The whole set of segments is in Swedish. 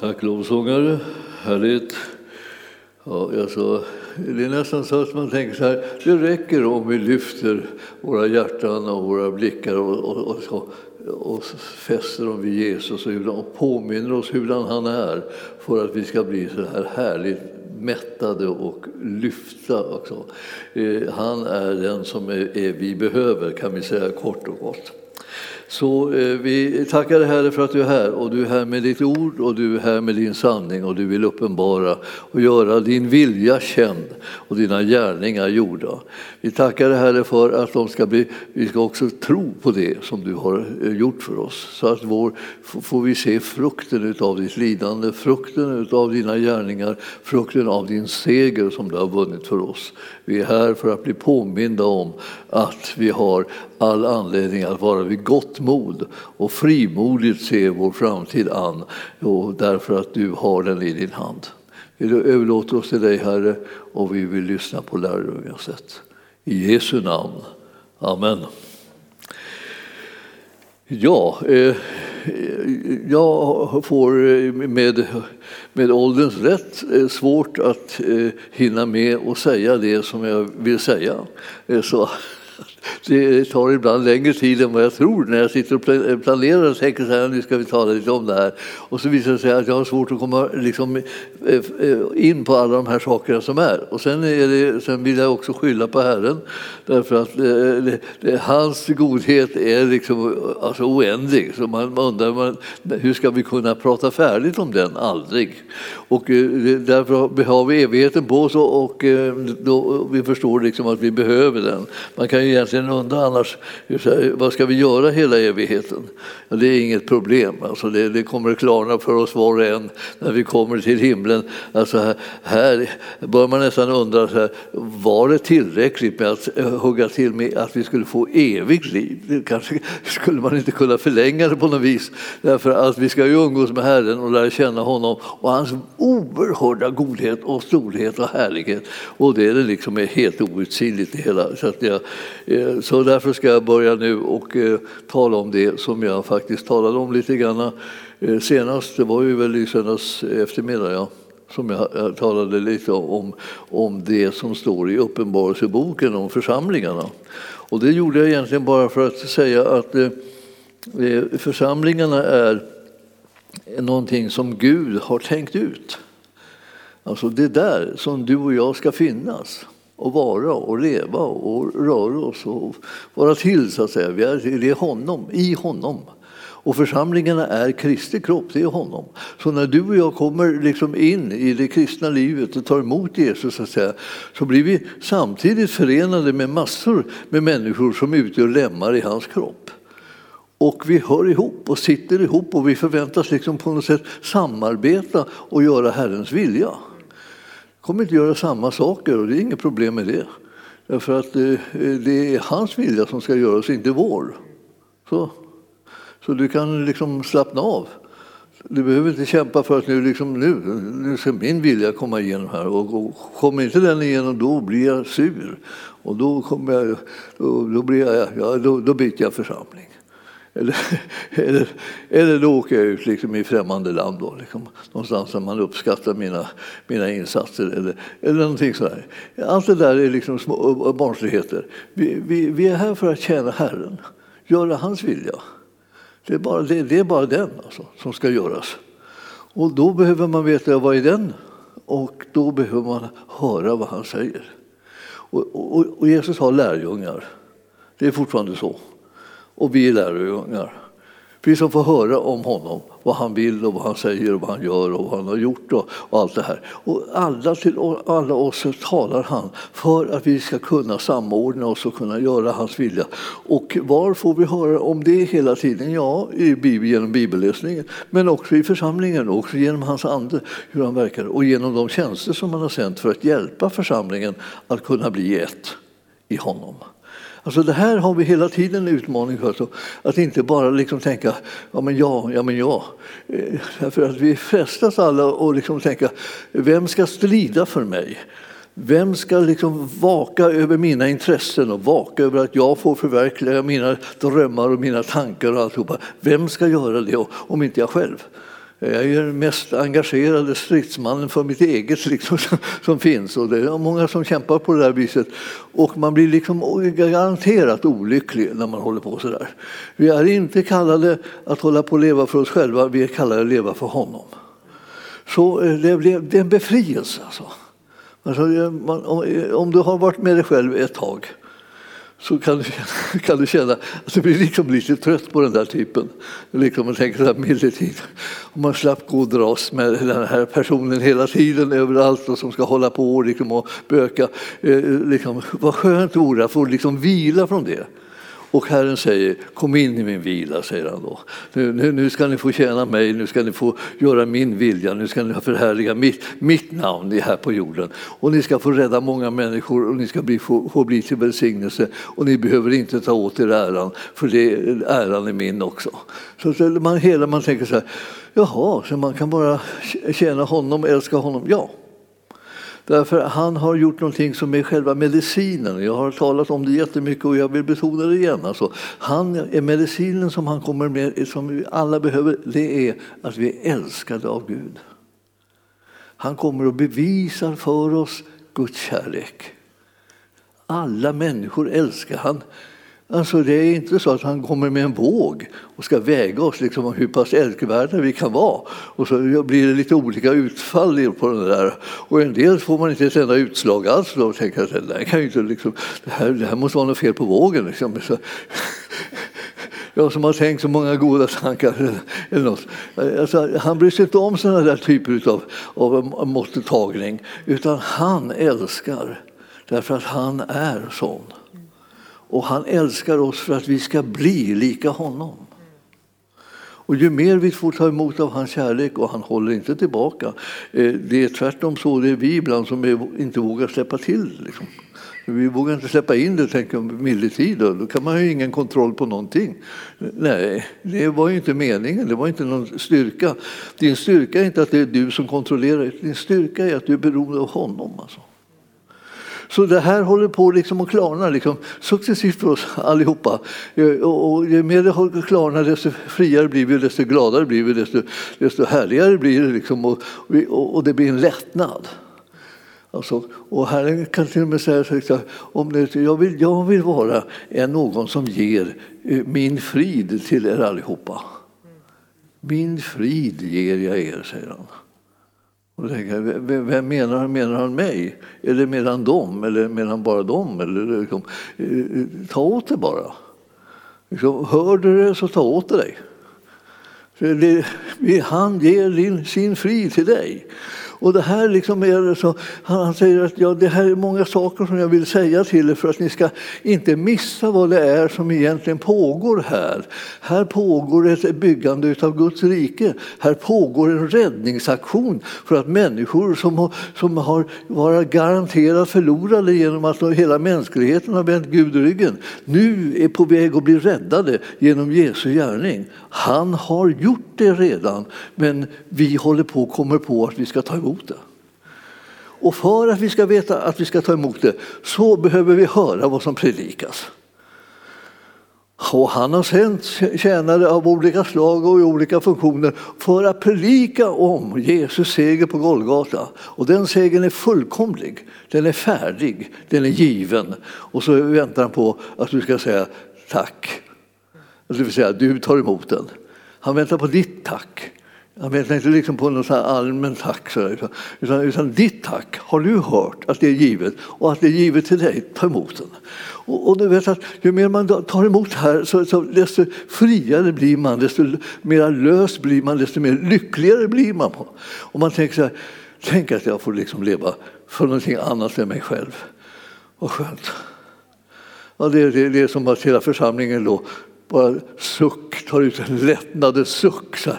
Tack lovsångare, härligt. Ja, alltså, det är nästan så att man tänker så här, det räcker om vi lyfter våra hjärtan och våra blickar och, och, och, så, och fäster dem vid Jesus och, och påminner oss hur han är för att vi ska bli så här härligt mättade och lyfta också. Eh, han är den som är, är vi behöver kan vi säga kort och gott. Så eh, vi tackar dig Herre för att du är här och du är här med ditt ord och du är här med din sanning och du vill uppenbara och göra din vilja känd och dina gärningar gjorda. Vi tackar dig Herre för att de ska bli, vi ska också tro på det som du har eh, gjort för oss så att vår, får vi se frukten av ditt lidande, frukten av dina gärningar, frukten av din seger som du har vunnit för oss. Vi är här för att bli påminda om att vi har all anledning att vara vid gott mod och frimodigt se vår framtid an och därför att du har den i din hand. Vi överlåter oss till dig Herre och vi vill lyssna på lärjungasätt. I Jesu namn. Amen. Ja, eh, jag får eh, med, med ålderns rätt eh, svårt att eh, hinna med att säga det som jag vill säga. Eh, så det tar ibland längre tid än vad jag tror när jag sitter och planerar och tänker så här, nu ska vi tala lite om det här. Och så visar det sig att jag har svårt att komma liksom, eh, eh, in på alla de här sakerna som är. Och sen, är det, sen vill jag också skylla på Herren, därför att det, det, det, hans godhet är liksom, alltså oändlig. Så man undrar, man, hur ska vi kunna prata färdigt om den? Aldrig. Och därför har vi evigheten på oss och då, vi förstår liksom att vi behöver den. Man kan ju egentligen undra annars, vad ska vi göra hela evigheten? Ja, det är inget problem, alltså det, det kommer att klarna för oss var och en när vi kommer till himlen. Alltså här, här bör man nästan undra, så här, var det tillräckligt med att eh, hugga till med att vi skulle få evigt liv? Kanske skulle man inte kunna förlänga det på något vis, därför att vi ska ju umgås med Herren och lära känna honom och hans oerhörda godhet och storhet och härlighet. Och det är det liksom är helt outsinligt det hela. Så, att jag, eh, Eh, så därför ska jag börja nu och eh, tala om det som jag faktiskt talade om lite grann eh, senast. Det var ju väl i söndags eftermiddag, ja som jag talade lite om, om det som står i Uppenbarelseboken om församlingarna. Och det gjorde jag egentligen bara för att säga att församlingarna är någonting som Gud har tänkt ut. Alltså det där som du och jag ska finnas och vara och leva och röra oss och vara till så att säga. Vi är, det är honom, i honom. Och församlingarna är Kristi kropp, det är honom. Så när du och jag kommer liksom in i det kristna livet och tar emot Jesus så, att säga, så blir vi samtidigt förenade med massor med människor som utgör lemmar i hans kropp. Och vi hör ihop och sitter ihop och vi förväntas liksom på något sätt samarbeta och göra Herrens vilja. Kommer inte göra samma saker och det är inget problem med det. Därför att det, det är hans vilja som ska göras, inte vår. Så, så du kan liksom slappna av. Du behöver inte kämpa för att nu, liksom, nu, nu ska min vilja komma igenom här. Och, och kommer inte den igenom då blir jag sur. Och då, kommer jag, då, då, blir jag, ja, då, då byter jag församling. Eller, eller, eller då åker jag ut liksom i främmande land, då, liksom, någonstans där man uppskattar mina, mina insatser. Eller, eller någonting sådär. Allt det där är liksom små barnsligheter. Vi, vi, vi är här för att tjäna Herren, göra hans vilja. Det är bara, det, det är bara den alltså, som ska göras. Och då behöver man veta vad är den och då behöver man höra vad han säger. Och, och, och Jesus har lärjungar. Det är fortfarande så och vi är lärjungar. Vi som får höra om honom, vad han vill och vad han säger och vad han gör och vad han har gjort och, och allt det här. Och alla, till alla oss talar han för att vi ska kunna samordna oss och kunna göra hans vilja. Och var får vi höra om det hela tiden? Ja, i Bibeln, genom bibelläsningen, men också i församlingen, också genom hans ande, hur han verkar och genom de tjänster som han har sänt för att hjälpa församlingen att kunna bli ett i honom. Alltså det här har vi hela tiden en utmaning för. Så att inte bara liksom tänka ja men ja, ja men ja. Eh, därför att vi frestas alla att liksom tänka vem ska strida för mig? Vem ska liksom vaka över mina intressen och vaka över att jag får förverkliga mina drömmar och mina tankar och alltihopa? Vem ska göra det om inte jag själv? Jag är ju den mest engagerade stridsmannen för mitt eget liksom, som finns. Och det är många som kämpar på det där viset. Och man blir liksom garanterat olycklig när man håller på så där. Vi är inte kallade att hålla på och leva för oss själva, vi är kallade att leva för honom. Så eh, det, det, det är en befrielse. Alltså. Alltså, eh, man, om du har varit med dig själv ett tag så kan du, kan du känna att du blir liksom lite trött på den där typen. Liksom man tänker så här medeltid. Om man slapp gå och dras med den här personen hela tiden överallt och som ska hålla på liksom och böka. Eh, liksom, vad skönt det vore att få liksom vila från det. Och Herren säger, kom in i min vila, säger han då. Nu, nu, nu, ska ni få tjäna mig, nu ska ni få göra min vilja, nu ska ni förhärliga mitt, mitt namn här på jorden. Och ni ska få rädda många människor och ni ska bli, få, få bli till välsignelse. Och ni behöver inte ta åt er äran, för det, äran är min också. Så man, hela man tänker så här, jaha, så man kan bara tjäna honom, älska honom? Ja, Därför han har gjort någonting som är själva medicinen. Jag har talat om det jättemycket och jag vill betona det igen. Alltså, han är medicinen som han kommer med, som vi alla behöver, det är att vi är älskade av Gud. Han kommer och bevisar för oss Guds kärlek. Alla människor älskar han. Alltså det är inte så att han kommer med en våg och ska väga oss liksom hur pass älskvärda vi kan vara. Och så blir det lite olika utfall på den där. Och en del får man inte ett enda utslag alls. Då tänker tänker att det, kan inte liksom, det, här, det här måste vara något fel på vågen. Liksom. Så, jag som har tänkt så många goda tankar. Eller något. Alltså, han bryr sig inte om sådana där typer av, av måttetagning. Utan han älskar därför att han är sån. Och han älskar oss för att vi ska bli lika honom. Och ju mer vi får ta emot av hans kärlek, och han håller inte tillbaka, eh, det är tvärtom så det är vi ibland som inte vågar släppa till. Liksom. Vi vågar inte släppa in det, tänker militid, då kan man ju ingen kontroll på någonting. Nej, det var ju inte meningen, det var inte någon styrka. Din styrka är inte att det är du som kontrollerar, din styrka är att du är beroende av honom. Alltså. Så det här håller på liksom att klarna liksom, successivt för oss allihopa. Eh, och ju mer det klarnar, desto friare blir vi, desto gladare blir vi, desto, desto härligare blir det. Liksom, och, och, det blir en lättnad. Alltså, och Herren kan till och med säga att om det, jag, vill, jag vill vara en någon som ger eh, min frid till er allihopa. Min frid ger jag er, säger han. Och tänker, vem menar han? Menar han mig? Eller menar han dem? Eller menar han bara dem? Eller liksom, eh, eh, ta åt dig bara. Liksom, hör du det så ta åt dig. han ger sin frid till dig. Och det här liksom är så, han säger att ja, det här är många saker som jag vill säga till er för att ni ska inte missa vad det är som egentligen pågår här. Här pågår ett byggande av Guds rike. Här pågår en räddningsaktion för att människor som har, som har varit garanterat förlorade genom att hela mänskligheten har vänt Gud ryggen, nu är på väg att bli räddade genom Jesu gärning. Han har gjort det redan, men vi håller på och kommer på att vi ska ta emot det. Och för att vi ska veta att vi ska ta emot det så behöver vi höra vad som predikas. Och han har sänt tjänare av olika slag och i olika funktioner för att predika om Jesus seger på Golgata. Och den segern är fullkomlig, den är färdig, den är given. Och så väntar han på att du ska säga tack. Det vill säga, du tar emot den. Han väntar på ditt tack. Han väntar inte liksom på något allmänt tack, utan, utan ditt tack har du hört att det är givet och att det är givet till dig. Ta emot den. Och, och du vet att ju mer man tar emot det här, så, så, desto friare blir man, desto mer lös blir man, desto mer lyckligare blir man. Och man tänker så här, tänk att jag får liksom leva för någonting annat än mig själv. Vad skönt. Ja, det, det, det är som att hela församlingen då bara suck, tar ut en lättnadens suck. Så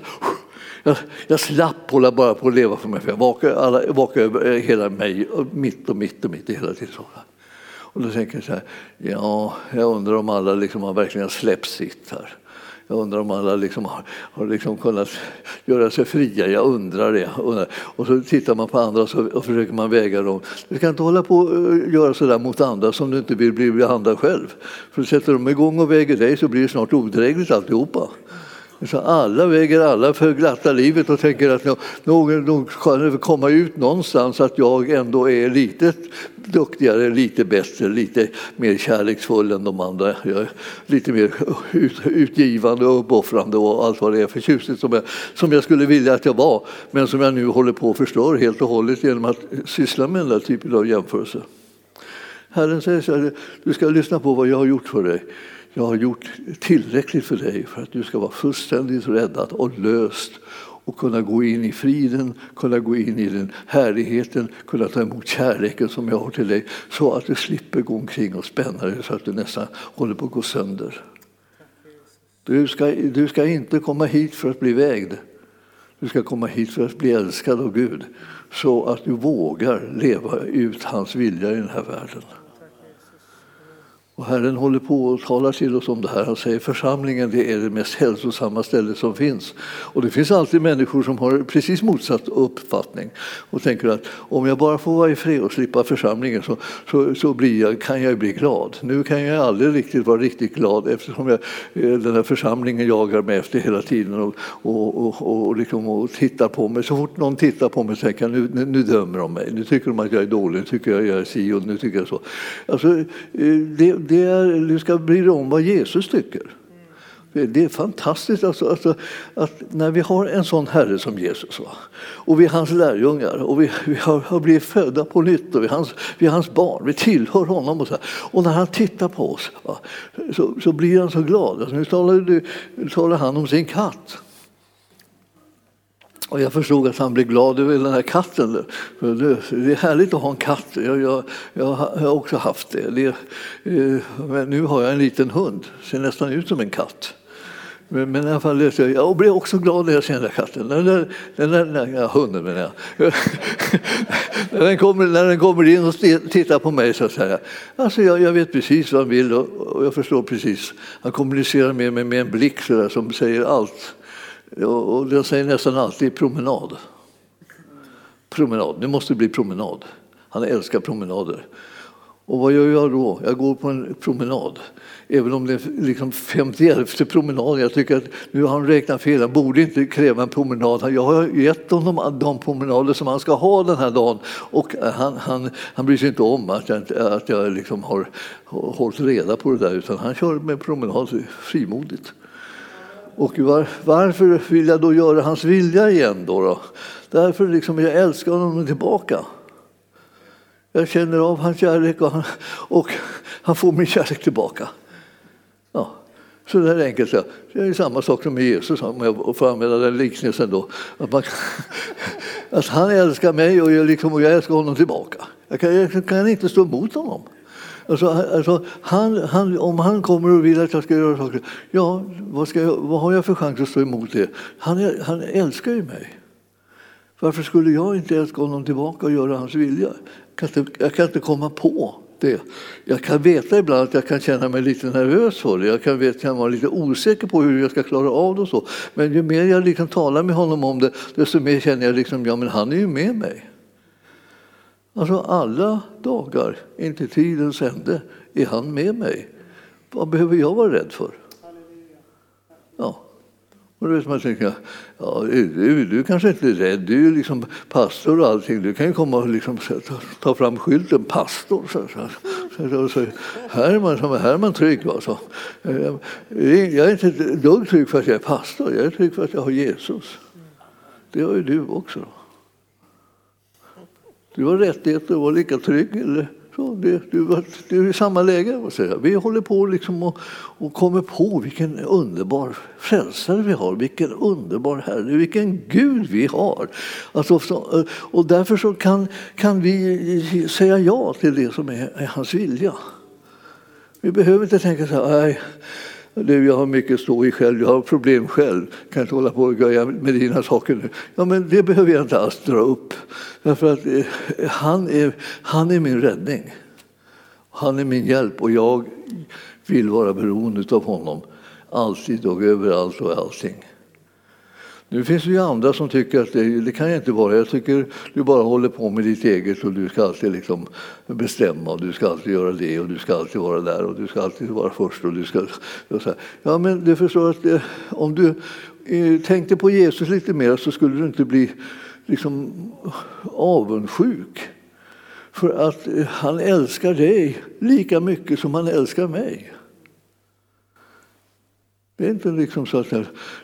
jag, jag slapp hålla bara på att leva för mig, för jag vakade, alla, vakade över eh, hela mig, mitt och mitt och mitt hela tiden. Och då tänker jag så här, ja, jag undrar om alla liksom har verkligen släppt sitt här. Jag undrar om alla liksom har, har liksom kunnat göra sig fria. Jag undrar det. Och så tittar man på andra och, så, och försöker man väga dem. Du kan inte hålla på och eh, göra så där mot andra som du inte vill bli behandlad själv. För sätter de igång och väger dig så blir det snart odrägligt alltihopa. Så alla väger alla för glatta livet och tänker att nog ska det komma ut någonstans att jag ändå är lite duktigare, lite bättre, lite mer kärleksfull än de andra. Jag är lite mer utgivande och uppoffrande och allt vad det är för tjusigt som jag, som jag skulle vilja att jag var men som jag nu håller på att förstöra helt och hållet genom att syssla med den där typen av jämförelser. Herren säger så här, du ska lyssna på vad jag har gjort för dig. Jag har gjort tillräckligt för dig för att du ska vara fullständigt räddad och löst och kunna gå in i friden, kunna gå in i den härligheten, kunna ta emot kärleken som jag har till dig så att du slipper gå omkring och spänna dig så att du nästan håller på att gå sönder. Du ska, du ska inte komma hit för att bli vägd. Du ska komma hit för att bli älskad av Gud så att du vågar leva ut hans vilja i den här världen. Och Herren håller på och talar till oss om det här. Han säger församlingen det är det mest hälsosamma stället som finns. Och det finns alltid människor som har precis motsatt uppfattning och tänker att om jag bara får vara i fred och slippa församlingen så, så, så blir jag, kan jag bli glad. Nu kan jag aldrig riktigt vara riktigt glad eftersom jag, eh, den här församlingen jagar mig efter hela tiden och, och, och, och, liksom, och tittar på mig. Så fort någon tittar på mig så tänker jag nu, nu, nu dömer de mig. Nu tycker de att jag är dålig, nu tycker jag att jag är si och nu tycker jag så. Alltså, eh, det, det är, du ska bry dig om vad Jesus tycker. Det är fantastiskt alltså, alltså, att när vi har en sån Herre som Jesus va? och vi är hans lärjungar och vi, vi har, har, blivit födda på nytt och vi är hans, vi är hans barn, vi tillhör honom. Och, så här. och när han tittar på oss va? Så, så blir han så glad. Alltså, nu, talar, nu talar han om sin katt. Och jag förstod att han blev glad över den här katten. Det är härligt att ha en katt. Jag, jag, jag har också haft det. det eh, men nu har jag en liten hund. Ser nästan ut som en katt. Men, men i alla fall, jag blev också glad när jag ser den där katten. Den där, den där, ja, hunden menar jag. när, den kommer, när den kommer in och tittar på mig så säger jag, alltså jag, jag vet precis vad han vill och, och, jag förstår precis. Han kommunicerar med mig med en blick så där, som säger allt. Och jag säger nästan alltid promenad. Promenad, nu måste det bli promenad. Han älskar promenader. Och vad gör jag då? Jag går på en promenad. Även om det är liksom 51 promenad. Jag tycker att nu har han räknat fel. Han borde inte kräva en promenad. Jag har gett honom de promenader som han ska ha den här dagen. Och han, han, han bryr sig inte om att jag, att jag liksom har hållit reda på det där. Utan han kör med promenad frimodigt. Och var, varför vill jag då göra hans vilja igen? Då, då? Därför liksom jag älskar honom tillbaka. Jag känner av hans kärlek och han, och han får min kärlek tillbaka. Ja, så det är enkelt. Det är samma sak som med Jesus, om jag får använda den liknelsen. Då. Att, man, att han älskar mig och jag, liksom, och jag älskar honom tillbaka. Jag kan, jag kan inte stå emot honom. Alltså, alltså, han, han, om han kommer och vill att jag ska göra saker, ja, vad, ska jag, vad har jag för chans att stå emot det? Han, han älskar ju mig. Varför skulle jag inte älska honom tillbaka och göra hans vilja? Jag kan inte, jag kan inte komma på det. Jag kan veta ibland att jag kan känna mig lite nervös för det. Jag kan, vet, kan vara lite osäker på hur jag ska klara av det. Och så. Men ju mer jag liksom talar med honom om det, desto mer känner jag liksom, ja men han är ju med mig. Alltså alla dagar intill tidens ände är han med mig. Vad behöver jag vara rädd för? Ja. Och då man tänker, ja, du, du kanske inte är rädd, du är liksom pastor och allting. Du kan ju komma och liksom ta fram skylten pastor. Så, så, så, så, här, är man, här är man trygg. Alltså. Jag är inte ett dugg trygg för att jag är pastor, jag är trygg för att jag har Jesus. Det har ju du också. Du har rättighet att vara lika trygg. Eller så. Du, du, du är i samma läge. Vi håller på liksom och, och kommer på vilken underbar frälsare vi har, vilken underbar Herre, vilken Gud vi har. Alltså, så, eh, och därför så kan, kan vi säga ja till det som är, är hans vilja. Vi behöver inte tänka så här, nej, du, jag har mycket att stå i själv, jag har problem själv, kan inte hålla på och göra med dina saker nu. Ja, men det behöver jag inte alls dra upp. Därför att eh, han är, han är min räddning. Han är min hjälp och jag vill vara beroende av honom. Alltid och överallt och allting. Nu finns det ju andra som tycker att det, det, kan jag inte vara. Jag tycker du bara håller på med ditt eget och du ska alltid liksom bestämma och du ska alltid göra det och du ska alltid vara där och du ska alltid vara först. Och du ska, och så här. Ja, men du förstår att det, om du eh, tänkte på Jesus lite mer så skulle du inte bli liksom avundsjuk. För att eh, han älskar dig lika mycket som han älskar mig. Det är inte liksom så att,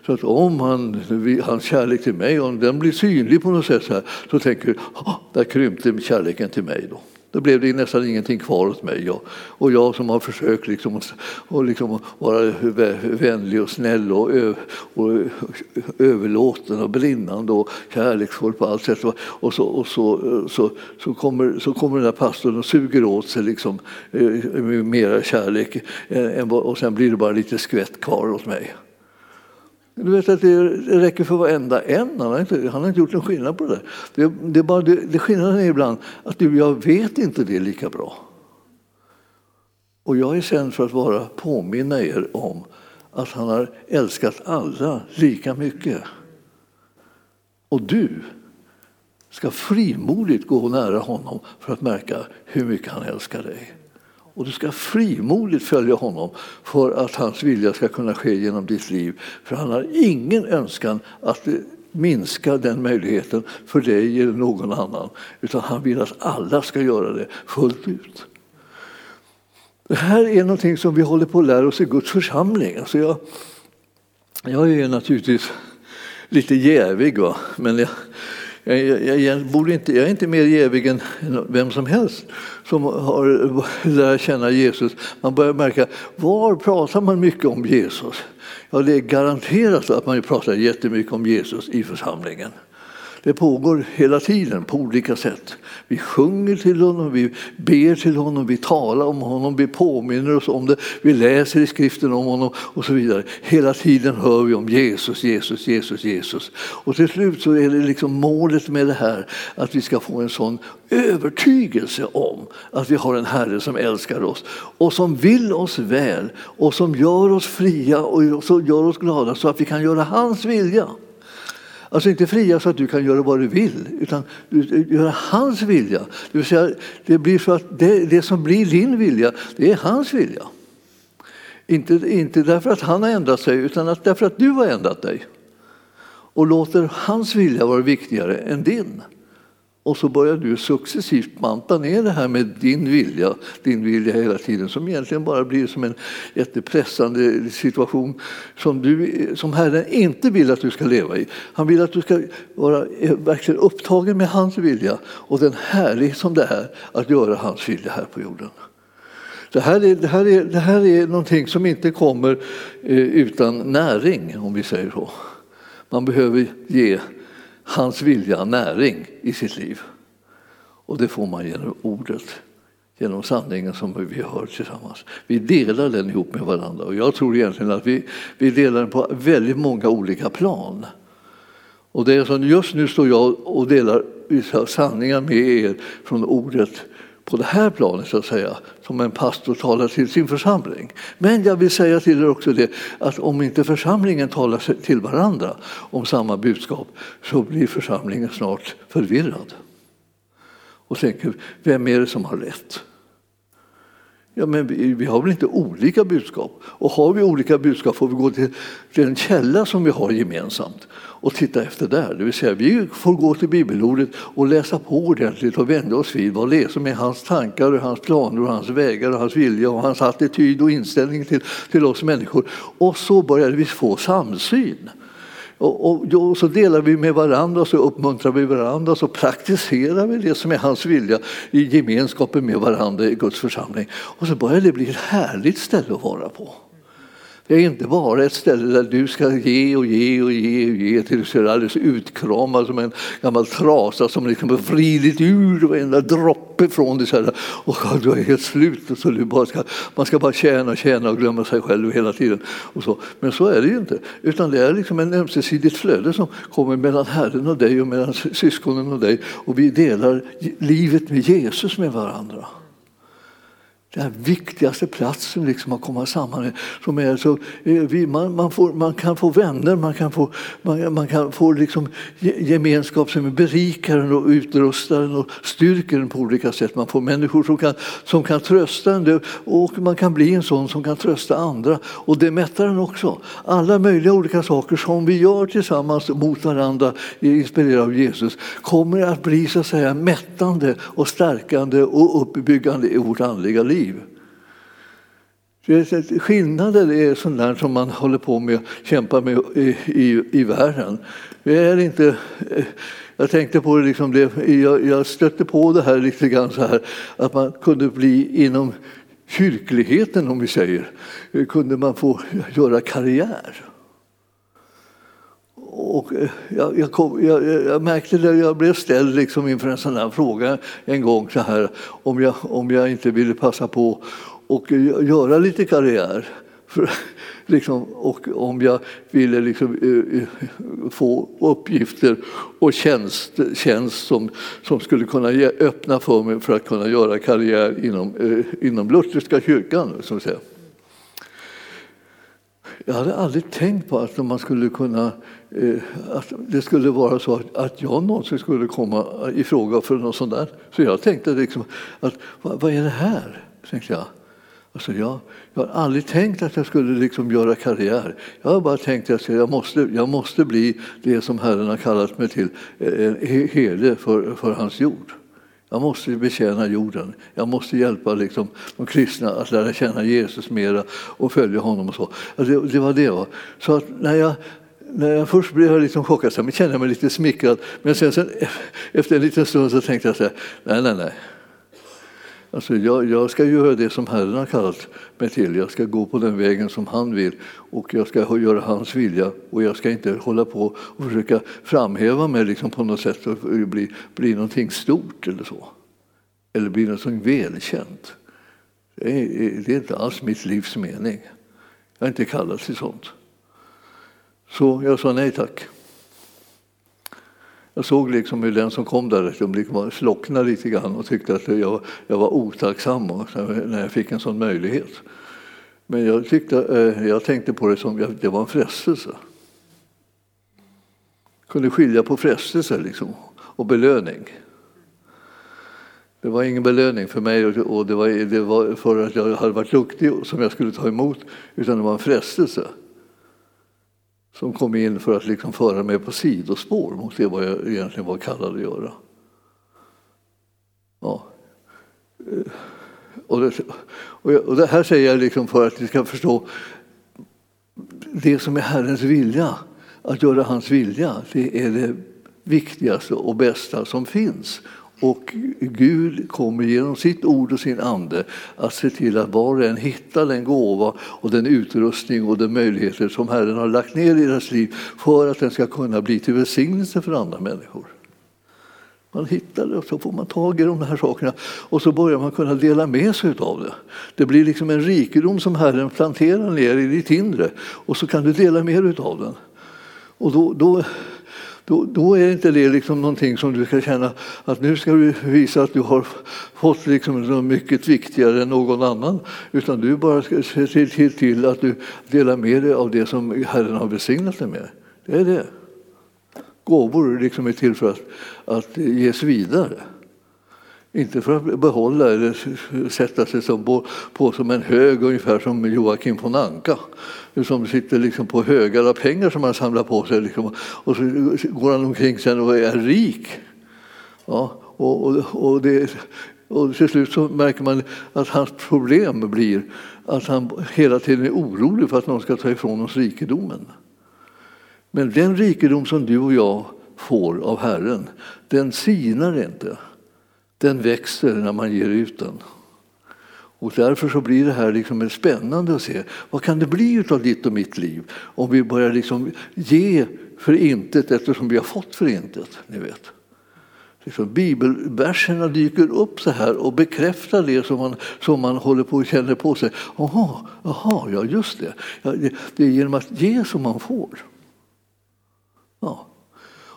så att om han, hans kärlek till mig, om den blir synlig på något sätt så, här, så tänker du, ah, där krympte kärleken till mig då. Då blev det nästan ingenting kvar åt mig. Och, och jag som har försökt liksom, och liksom vara vänlig och snäll och, ö, och överlåten och brinnande och kärleksfull på allt sätt. Och så, och så, så, så, kommer, så kommer den där pastorn och suger åt sig liksom, eh, mera kärlek och sen blir det bara lite skvätt kvar åt mig. Du vet att det räcker för varenda en. Han har inte, han har inte gjort någon skillnad på det Det, det är bara det, det skillnaden är ibland att du jag vet inte det lika bra. Och jag är sänd för att vara påminna er om att han har älskat alla lika mycket. Och du ska frimodigt gå nära honom för att märka hur mycket han älskar dig. Och du ska frimodigt följa honom för att hans vilja ska kunna ske genom ditt liv. För han har ingen önskan att minska den möjligheten för dig eller någon annan. Utan han vill att alla ska göra det fullt ut. Det här är någonting som vi håller på att lära oss i Guds församling. Alltså jag, jag är naturligtvis lite jävig, va? men jag, jag, jag, jag, borde inte, jag är inte mer jävig än vem som helst som har lärt känna Jesus. Man börjar märka, var pratar man mycket om Jesus? Ja, det är garanterat att man pratar jättemycket om Jesus i församlingen. Det pågår hela tiden på olika sätt. Vi sjunger till honom, vi ber till honom, vi talar om honom, vi påminner oss om det, vi läser i skriften om honom och så vidare. Hela tiden hör vi om Jesus, Jesus, Jesus, Jesus. Och till slut så är det liksom målet med det här att vi ska få en sån övertygelse om att vi har en Herre som älskar oss och som vill oss väl och som gör oss fria och som gör oss glada så att vi kan göra hans vilja. Alltså inte fria så att du kan göra vad du vill, utan göra hans vilja. Det vill säga, det blir så att det, det som blir din vilja, det är hans vilja. Inte, inte därför att han har ändrat sig, utan att därför att du har ändrat dig. Och låter hans vilja vara viktigare än din. Och så börjar du successivt banta ner det här med din vilja, din vilja hela tiden som egentligen bara blir som en jättepressande situation som, du, som Herren inte vill att du ska leva i. Han vill att du ska vara eh, verkligen upptagen med hans vilja och den härlighet som det är att göra hans vilja här på jorden. Det här är, det här är, det här är någonting som inte kommer eh, utan näring, om vi säger så. Man behöver ge hans vilja näring i sitt liv. Och det får man genom ordet, genom sanningen som vi hör tillsammans. Vi delar den ihop med varandra och jag tror egentligen att vi, vi delar den på väldigt många olika plan. Och det är så, just nu står jag och delar vissa sanningar med er från ordet på det här planet så att säga, som en pastor talar till sin församling. Men jag vill säga till er också det att om inte församlingen talar till varandra om samma budskap så blir församlingen snart förvirrad. Och tänker, vem är det som har rätt? Ja, men vi, vi, har väl inte olika budskap? Och har vi olika budskap får vi gå till, den källa som vi har gemensamt och titta efter där. Det vill säga, vi får gå till bibelordet och läsa på ordentligt och vända oss vid vad det är som är hans tankar, och hans planer, och hans vägar, och hans vilja och hans attityd och inställning till, till oss människor. Och så börjar vi få samsyn. Och, och, och, så delar vi med varandra, så uppmuntrar vi varandra, så praktiserar vi det som är hans vilja i gemenskapen med varandra i Guds församling. Och så börjar det bli ett härligt ställe att vara på. Det är inte bara ett ställe där du ska ge och ge och ge och ge tills du är alldeles utkramad som en gammal trasa som liksom har vridit ur varenda droppe från dig. Så här, och du är helt slut. Och så du bara ska, man ska bara tjäna och tjäna och glömma sig själv hela tiden. Och så. Men så är det ju inte. Utan det är liksom en ömsesidigt flöde som kommer mellan Herren och dig och mellan syskonen och dig. Och vi delar livet med Jesus med varandra den viktigaste platsen liksom att komma samman Som är så, man, man, får, man kan få vänner, man kan få, man, man kan få liksom gemenskap som berikar en och utrustar en och styrker en på olika sätt. Man får människor som kan, som kan trösta en och man kan bli en sån som kan trösta andra. Och det mättar en också. Alla möjliga olika saker som vi gör tillsammans mot varandra, inspirerade av Jesus, kommer att bli så att säga mättande och stärkande och uppbyggande i vårt andliga liv liv. Skillnaden är sånt där som man håller på med och kämpar med i, i, i världen. Vi är inte, eh, jag tänkte på det, liksom det jag, jag stötte på det här lite grann så här att man kunde bli inom kyrkligheten om vi säger, kunde man få göra karriär. Och eh, jag, jag, kom, jag, jag, märkte det, jag blev ställd liksom inför en sån här fråga en gång så här, om jag, om jag inte ville passa på och göra lite karriär. För, liksom, och om jag ville liksom, uh, få uppgifter och tjänst, tjänst som, som skulle kunna ge, öppna för mig för att kunna göra karriär inom, uh, inom lutherska kyrkan. Så att säga. Jag hade aldrig tänkt på att man skulle kunna, eh, att det skulle vara så att jag någonsin skulle komma i fråga för något sånt där. Så jag tänkte liksom att vad, är det här? Tänkte jag. Alltså jag, jag har aldrig tänkt att jag skulle liksom göra karriär. Jag har bara tänkt att jag måste, jag måste bli det som Herren har kallat mig till, eh, eh, en herde för, för hans jord. Jag måste betjäna jorden. Jag måste hjälpa liksom, de kristna att lära känna Jesus mera och följa honom. och så. Alltså, det, det var det. Va? Så att när jag, när jag först blev jag liksom chockad, så kände jag mig lite smickrad. Men sen, sen, efter en liten stund så tänkte jag så här, nej, nej, nej. Alltså jag, jag, ska göra det som Herren har kallat mig till. Jag ska gå på den vägen som han vill och jag ska göra hans vilja. Och jag ska inte hålla på och försöka framhäva mig liksom på något sätt och bli, bli någonting stort eller så. Eller bli någonting välkänt. Det är, det är inte alls mitt livs mening. Jag är inte kallad till sånt. Så jag sa nej tack. Jag såg liksom hur den som kom där liksom liksom ett ögonblick slocknade lite grann och tyckte att jag, jag var otacksam när jag fick en sån möjlighet. Men jag, tyckte, eh, jag tänkte på det som att det var en frestelse. Jag kunde skilja på frestelse liksom, och belöning. Det var ingen belöning för mig och det var, det var för att jag hade varit duktig som jag skulle ta emot, utan det var en frestelse som kom in för att liksom föra mig på sidospår mot det vad jag egentligen var kallad att göra. Ja. Eh, och det, och det här säger jag liksom för att ni ska förstå det som är Herrens vilja, att göra hans vilja, det är det viktigaste och bästa som finns. Och Gud kommer genom sitt ord och sin ande att se till att var och en hittar den gåva och den utrustning och de möjligheter som Herren har lagt ner i deras liv för att den ska kunna bli till välsignelse för andra människor. Man hittar det och så får man tag i de här sakerna och så börjar man kunna dela med sig av det. Det blir liksom en rikedom som Herren planterar ner i ditt inre och så kan du dela med dig av den. Och då, då då, då, är inte det liksom någonting som du ska känna att nu ska du visa att du har fått liksom något mycket viktigare än någon annan. Utan du bara ska se till, till att du delar med dig av det som Herren har välsignat dig med. Det är det. Gåvor liksom är till för att, att ges vidare. Inte för att behålla eller sätta sig som på, på, som en hög, ungefär som Joakim von Anka. Som sitter liksom på högar av pengar som han samlar på sig. Liksom. Och så går han omkring sen och är rik. Ja, och, och, och, det, och till slut så märker man att hans problem blir att han hela tiden är orolig för att någon ska ta ifrån oss rikedomen. Men den rikedom som du och jag får av Herren, den sinar inte den växer när man ger ut den. Och därför så blir det här liksom spännande att se vad kan det bli av ditt och mitt liv om vi börjar liksom ge för intet eftersom vi har fått för intet. Ni vet. Liksom bibelverserna dyker upp så här och bekräftar det som man, som man håller på och känner på sig. Jaha, aha, ja just det. Ja, det. Det är genom att ge som man får. Ja.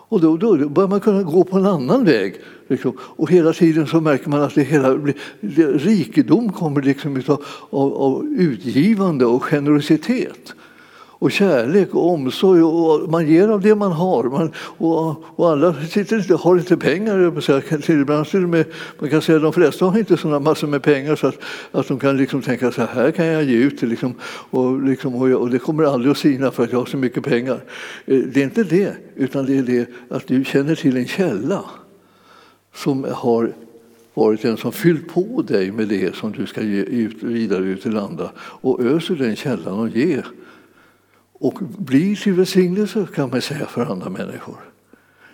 Och då, då, då börjar man kunna gå på en annan väg. Liksom. Och hela tiden så märker man att det hela, det, rikedom kommer liksom av, av, av utgivande och generositet och kärlek och omsorg. Och man ger av det man har. Man, och, och alla sitter inte, har inte pengar. Ibland till med, man kan säga att de flesta har inte såna massor med pengar så att, att de kan liksom tänka så här kan jag ge ut liksom, och, liksom, och, och, det kommer aldrig att sina för att jag har så mycket pengar. Eh, det är inte det, utan det är det att du känner till en källa som har varit den som fyllt på dig med det som du ska ge ut vidare ut till andra och öser den källan och ger och blir till välsignelse kan man säga för andra människor.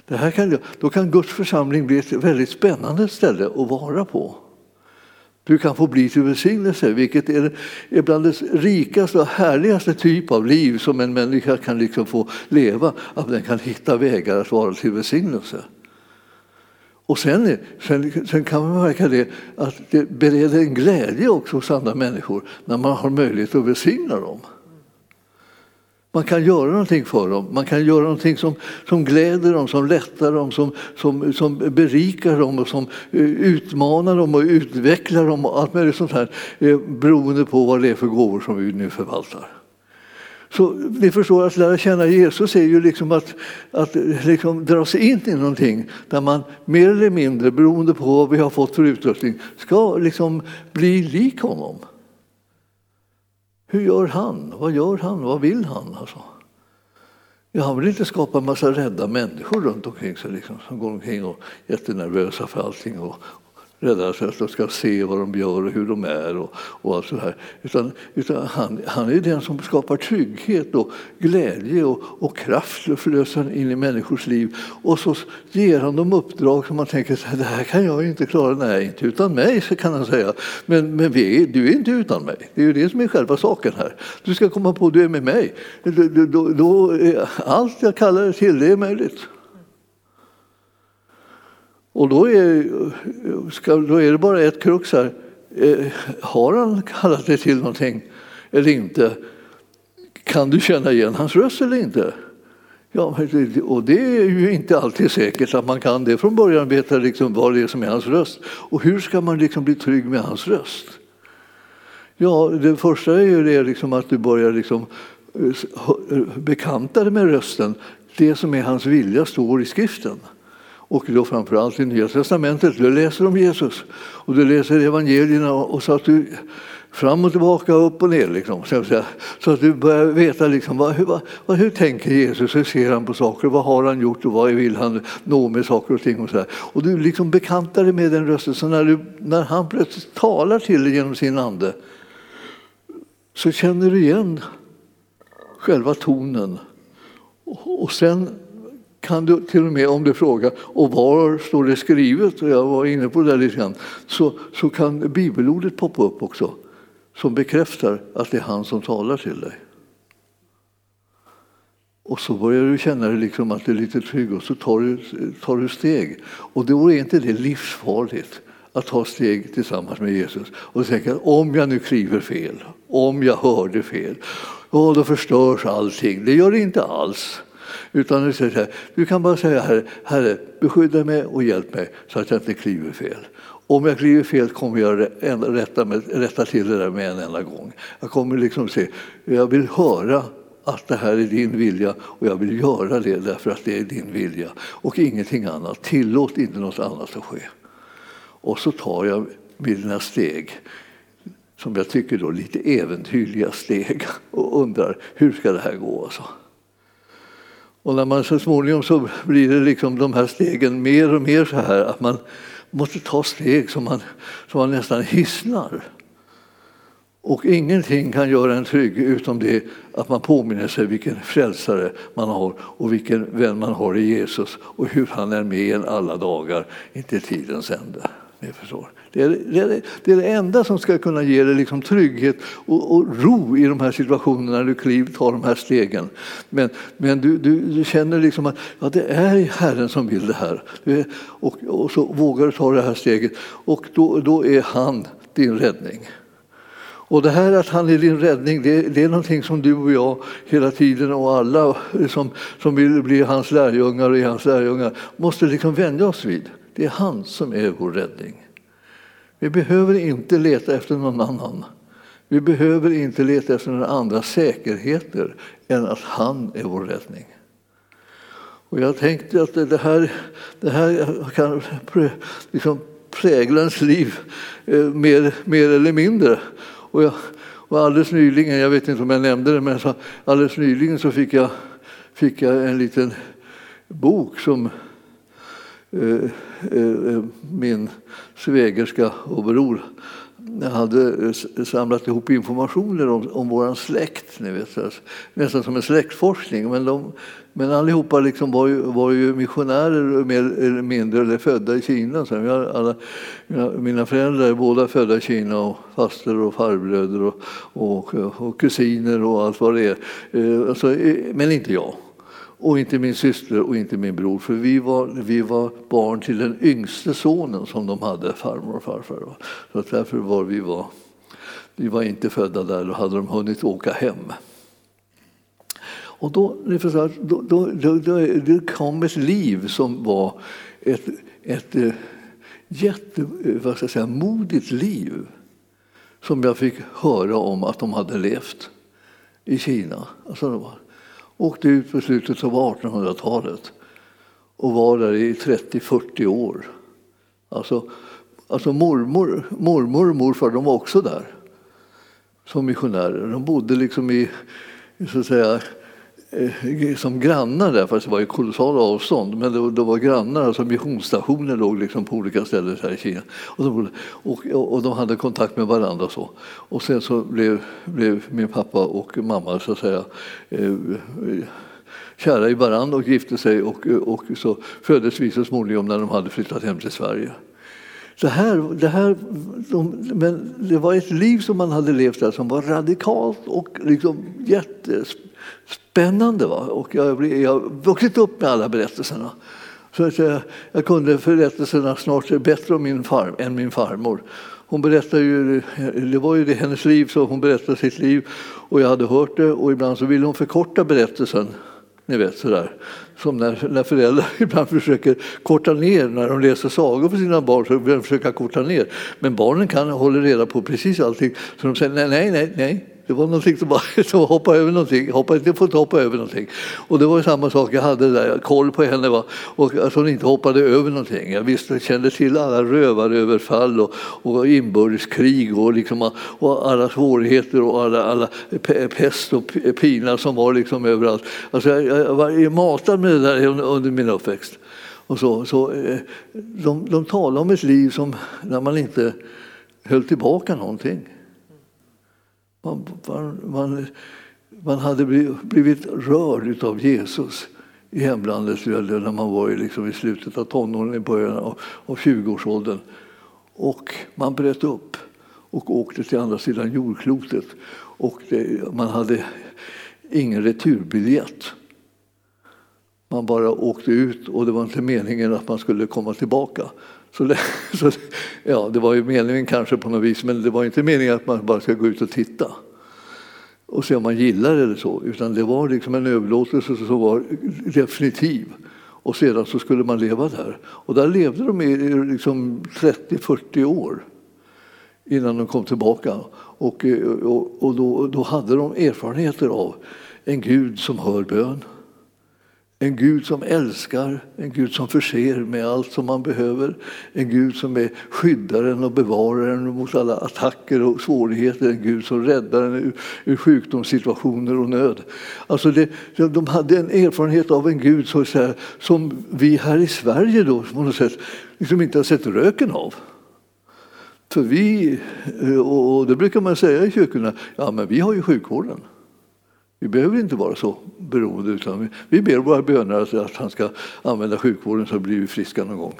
Det här kan, då kan Guds församling bli ett väldigt spännande ställe att vara på. Du kan få bli till välsignelse, vilket är, är bland det rikaste och härligaste typ av liv som en människa kan liksom få leva, att den kan hitta vägar att vara till välsignelse. Och sen, sen, sen, kan man märka det att det bereder en glädje också hos andra människor när man har möjlighet att välsigna dem. Man kan göra någonting för dem. Man kan göra någonting som, som gläder dem, som lättar dem, som, som, som berikar dem och som eh, utmanar dem och utvecklar dem och allt möjligt sånt här eh, beroende på vad det är för gåvor som vi nu förvaltar. Så ni förstår att lära känna Jesus är ju liksom att, att liksom dras in i någonting där man mer eller mindre, beroende på vad vi har fått för utrustning, ska liksom bli lik honom. Hur gör han? Vad gör han? Vad vill han? Alltså? Ja, han vill inte skapa en massa rädda människor runt omkring sig liksom, som går omkring och är jättenervösa för allting och, rädda sig att de ska se vad de gör och hur de är och, och allt så här. Utan, utan han, han är den som skapar trygghet och glädje och, och kraft och förlösar in i människors liv. Och så ger han dem uppdrag som man tänker så här, det här kan jag inte klara. Nej, inte utan mig, så kan han säga. Men, men vi, du är inte utan mig. Det är ju det som är själva saken här. Du ska komma på att du är med mig. Då, då, då allt jag kallar dig till, det är möjligt. Och då är, ska, då är det bara ett krux här. Eh, har han kallat dig till någonting eller inte? Kan du känna igen hans röst eller inte? Ja, och det är ju inte alltid säkert att man kan det från början, veta liksom vad det är som är hans röst. Och hur ska man liksom bli trygg med hans röst? Ja, det första är ju det liksom att du börjar liksom eh, eh, bekanta dig med rösten. Det som är hans vilja står i skriften och då framförallt i Nya Testamentet. Du läser om Jesus och du läser evangelierna och så att du fram och tillbaka, upp och ner. Liksom, så att du börjar veta liksom, vad, hur, vad, hur tänker Jesus, hur ser han på saker, vad har han gjort och vad vill han nå med saker och ting. Och, så där. och du liksom bekantar dig med den rösten, så när, du, när han plötsligt talar till dig genom sin ande så känner du igen själva tonen. Och sen kan du till och med om du frågar och var står det skrivet, och jag var inne på det lite grann, så, så kan bibelordet poppa upp också som bekräftar att det är han som talar till dig. Och så börjar du känna dig liksom att du är lite trygg och så tar du, tar du steg. Och då är inte det livsfarligt att ta steg tillsammans med Jesus och tänka om jag nu kliver fel, om jag hörde fel, ja då förstörs allting. Det gör det inte alls. Utan du, säger här, du kan bara säga herre, herre, beskydda mig och hjälp mig så att jag inte kliver fel. Om jag kliver fel kommer jag rätta, med, rätta till det där med en enda gång. Jag kommer liksom se, jag vill höra att det här är din vilja och jag vill göra det därför att det är din vilja och ingenting annat. Tillåt inte något annat att ske. Och så tar jag mina steg som jag tycker då lite äventyrliga steg och undrar hur ska det här gå? Alltså? Och när man så småningom så blir det liksom de här stegen mer och mer så här att man måste ta steg som man, som man nästan hissnar. Och ingenting kan göra en trygg utom det att man påminner sig vilken frälsare man har och vilken vän man har i Jesus och hur han är med en alla dagar inte tidens ände. Ni förstår. Det är, det, är, det är det enda som ska kunna ge dig liksom trygghet och, och, ro i de här situationerna när du kliv, tar de här stegen. Men, men du, du, du känner liksom att ja, det är Herren som vill det här. Och, och så vågar du ta det här steget och då, då är han din räddning. Och det här att han är din räddning, det, det, är någonting som du och jag hela tiden och alla som, som vill bli hans lärjungar och är hans lärjungar måste liksom vänja oss vid. Det är han som är vår räddning. Vi behöver inte leta efter någon annan. Vi behöver inte leta efter några andra säkerheter än att han är vår räddning. Och jag tänkte att det här, det här kan liksom prägla ens liv eh, mer, mer eller mindre. Och, jag, och alldeles nyligen, jag vet inte om jag nämnde det, men alldeles nyligen så fick jag, fick jag en liten bok som Eh, eh, eh, min svägerska och bror hade samlat ihop informationer om, om vår släkt. Ni vet, nästan som en släktforskning. Men, de, men allihopa liksom var, ju, var ju missionärer mer eller mindre eller födda i Kina. Så alla, mina föräldrar är båda födda i Kina och faster och farbröder och, och, och kusiner och allt vad det är. Alltså, men inte jag och inte min syster och inte min bror. För vi var, vi var barn till den yngste sonen som de hade, farmor och farfar. Så att därför var vi, var, vi var inte födda där, då hade de hunnit åka hem. Och då, då, då, då, då kom ett liv som var ett, ett eh, jätte, eh, vad ska jag säga, modigt liv som jag fick höra om att de hade levt i Kina. Alltså, åkte ut på slutet av 1800-talet och var där i 30-40 år. Alltså, alltså mormor, mormor och morfar de var också där som missionärer. De bodde liksom i så att säga, Eh, som grannar där, fast det var ju kolossala avstånd. Men det, det var grannar, alltså missionsstationer låg liksom på olika ställen här i Kina. Och de, och, och de hade kontakt med varandra. Och så. Och sen så blev, blev min pappa och mamma så att säga eh, kära i varandra och gifte sig och, och så föddes vi så småningom när de hade flyttat hem till Sverige. Det här, det, här, de, men det var ett liv som man hade levt där som var radikalt och liksom jättespännande. Va? Och jag, har vuxit upp med alla berättelserna. Så att jag, jag kunde berättelserna snart bättre om min far, än min farmor. Hon berättade ju, det var ju det hennes liv, så hon berättade sitt liv och jag hade hört det och ibland så ville hon förkorta berättelsen. Ni vet sådär. Som när, när föräldrar ibland försöker korta ner när de läser sagor för sina barn så vill de försöka korta ner. Men barnen kan hålla reda på precis allting. Så de säger nej, nej, nej, nej, det var någonting som bara som hoppade över någonting. Hoppa, det får inte hoppa över någonting. Och det var samma sak, jag hade där, koll på henne va? och att hon inte hoppade över någonting. Jag visste, kände till alla rövaröverfall och, och inbördeskrig och, liksom, och alla svårigheter och alla, alla pest och pina som var liksom överallt. Alltså jag, jag var matad med det där under min uppväxt. Och så, så, eh, de, de talar om ett liv som när man inte höll tillbaka någonting. Man, man, man hade blivit rörd av Jesus i hemlandet när man var liksom i slutet av tonåren, i början av, av 20-årsåldern. Och man bröt upp och åkte till andra sidan jordklotet. Och det, man hade ingen returbiljett. Man bara åkte ut och det var inte meningen att man skulle komma tillbaka. Så det, så, ja, det var ju meningen kanske på något vis, men det var inte meningen att man bara ska gå ut och titta och se om man gillar det eller så, utan det var liksom en överlåtelse som var definitiv. Och sedan så skulle man leva där. Och där levde de i liksom 30-40 år innan de kom tillbaka. Och, eh, och, och då, då hade de erfarenheter av en Gud som hör bön en Gud som älskar, en Gud som förser med allt som man behöver. En Gud som är skyddaren och bevararen mot alla attacker och svårigheter. En Gud som räddar en ur, ur sjukdomssituationer och nöd. Alltså det, de hade en erfarenhet av en Gud så säga, som vi här i Sverige då, på något sätt, liksom inte har sett röken av. För vi, eh, och det brukar man säga i kyrkorna, ja men vi har ju sjukvården. Vi behöver inte vara så beroende utan vi, vi ber våra böner att, han ska använda sjukvården så blir vi friska någon gång.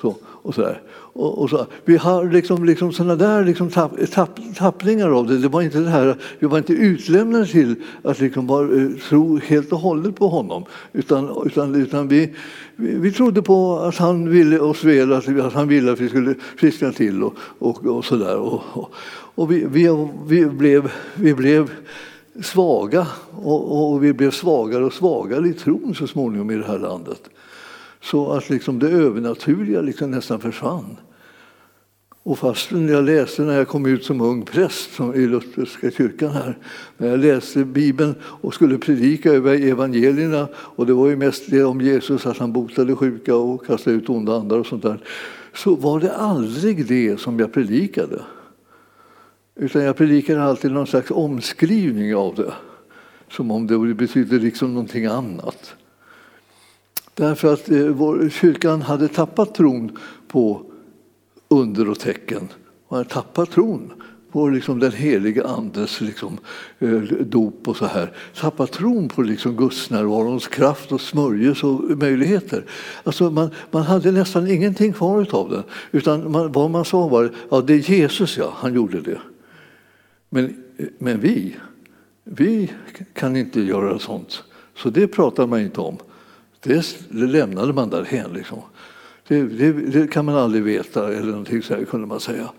Så, och så och, och, så. Vi har liksom, liksom sådana där liksom tapp, tapp, tappningar av det. Det var inte det här, vi var inte utlämnade till att liksom bara eh, tro helt och hållet på honom. Utan, utan, utan vi, vi, vi trodde på att han ville oss väl, att, att han ville att vi skulle friskna till och, och, och sådär. Och, och, och vi, vi, vi, blev, vi blev svaga och, och, vi blev svagare och svagare i tron så småningom i det här landet. Så att liksom det övernaturliga liksom nästan försvann. Och fastän jag läste när jag kom ut som ung präst i Lutherska kyrkan här, när jag läste Bibeln och skulle predika över evangelierna och det var ju mest det om Jesus, att han botade sjuka och kastade ut onda andar och sånt där, så var det aldrig det som jag predikade. Utan jag predikade alltid någon slags omskrivning av det. Som om det betydde liksom någonting annat. Därför att eh, vår, kyrkan hade tappat tron på under och tecken. Man hade tappat tron på liksom den helige Andes liksom, eh, dop och så här. Tappat tron på liksom Guds närvarons kraft och smörjelse och möjligheter. Alltså man, man hade nästan ingenting kvar av det. Utan man, vad man sa var ja det är Jesus, ja, han gjorde det. Men, men vi, vi kan inte göra sånt. Så det pratar man inte om. Det, det lämnade man därhen. Liksom. Det, det, det, kan man aldrig veta, eller någonting så här, kunde man säga.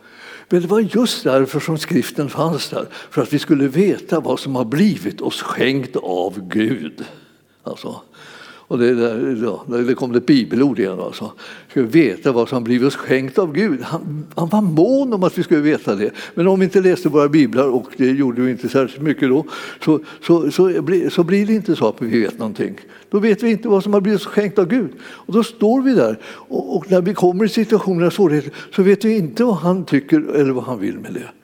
Men det var just därför som skriften fanns där, för att vi skulle veta vad som har blivit oss skänkt av Gud. Alltså, och det, där, ja, det kom ett bibelord igen. Alltså. Ska veta vad som blivit oss skänkt av Gud. Han, han, var mån om att vi skulle veta det. Men om vi inte läste våra biblar, och det gjorde vi inte särskilt mycket då, så, så, så, blir, så blir det inte så att vi vet någonting. Då vet vi inte vad som har blivit oss skänkt av Gud. Och då står vi där och, och när vi kommer i situationer av svårigheter så vet vi inte vad han tycker eller vad han vill med det.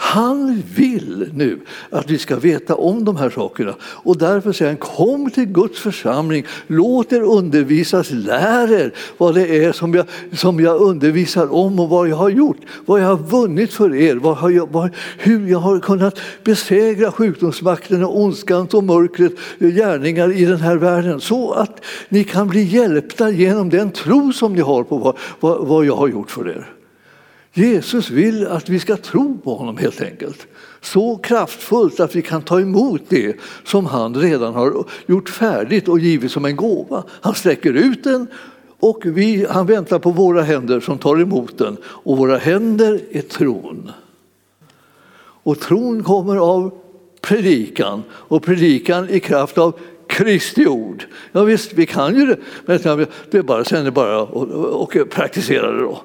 Han vill nu att vi ska veta om de här sakerna och därför säger han kom till Guds församling, låt er undervisas, lär er vad det är som jag, som jag undervisar om och vad jag har gjort, vad jag har vunnit för er, vad har jag, vad, hur jag har kunnat besegra sjukdomsmakten och ondskans och mörkret gärningar i den här världen så att ni kan bli hjälpta genom den tro som ni har på vad, vad, vad jag har gjort för er. Jesus vill att vi ska tro på honom helt enkelt. Så kraftfullt att vi kan ta emot det som han redan har gjort färdigt och givit som en gåva. Han sträcker ut den och vi, han väntar på våra händer som tar emot den. Och våra händer är tron. Och tron kommer av predikan och predikan i kraft av Kristi ord. Ja, visst, vi kan ju det, men det är bara, sen är det bara att praktisera det då.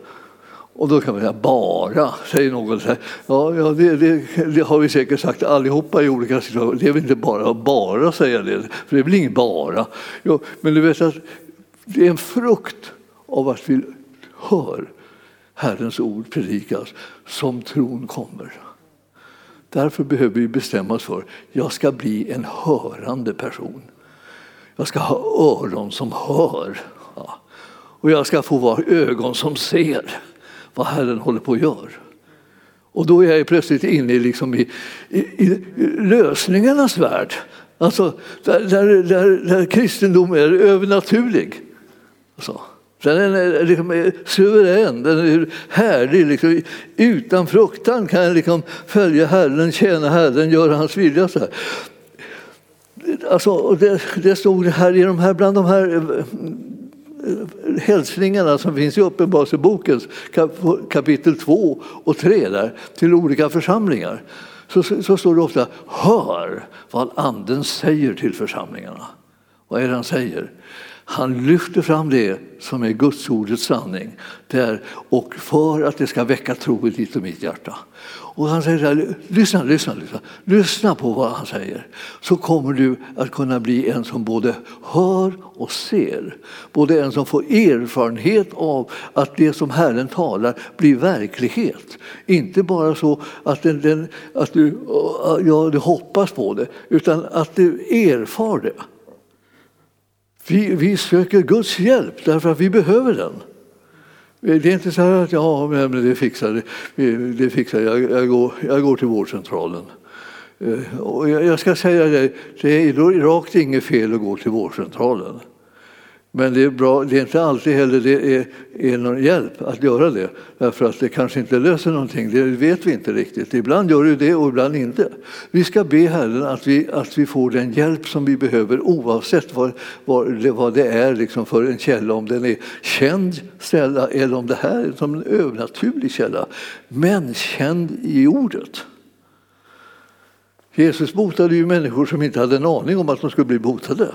Och då kan man säga bara, säger någon. Ja, ja det, det, det, har vi säkert sagt allihopa i olika situationer. Det är väl inte bara att bara säga det, för det är väl inget bara. Ja, men du vet att det är en frukt av att vi hör Herrens ord predikas som tron kommer. Därför behöver vi bestämma oss för jag ska bli en hörande person. Jag ska ha öron som hör. Ja. Och jag ska få vara ögon som ser vad Herren håller på att göra. Och då är jag plötsligt inne liksom i, i, i lösningarnas värld. Alltså, där, där, där, där kristendom är övernaturlig. Alltså, den är liksom suverän, den är härlig. Liksom, utan fruktan kan jag liksom följa Herren, tjäna Herren, göra hans vilja. Så här. Alltså, det, det stod här i de här, bland de här eh, hälsningarna som finns i Uppenbarelsebokens kapitel 2 och 3 där, till olika församlingar så, så står det ofta Hör vad Anden säger till församlingarna. Vad är det han säger? Han lyfter fram det som är Guds ordets sanning där, och för att det ska väcka tro i ditt och mitt hjärta. Och han säger så här, lyssna, lyssna, lyssna, lyssna på vad han säger. Så kommer du att kunna bli en som både hör och ser. Både en som får erfarenhet av att det som Herren talar blir verklighet. Inte bara så att, den, den, att du, ja, du hoppas på det, utan att du erfar det. Vi, vi söker Guds hjälp därför att vi behöver den. Det är inte så att ja, men det fixar, det fixar jag. Jag, går, jag går till vårdcentralen. Eh, och jag ska säga det, det är rakt inget fel att gå till vårdcentralen. Men det är, bra, det är inte alltid heller det är, är någon hjälp att göra det. Därför att det kanske inte löser någonting, det vet vi inte riktigt. Ibland gör det det och ibland inte. Vi ska be Herren att vi, att vi får den hjälp som vi behöver oavsett vad, vad, det, vad det är liksom för en källa. Om den är känd källa eller om det här är som en övernaturlig källa. Men känd i ordet. Jesus botade ju människor som inte hade en aning om att de skulle bli botade.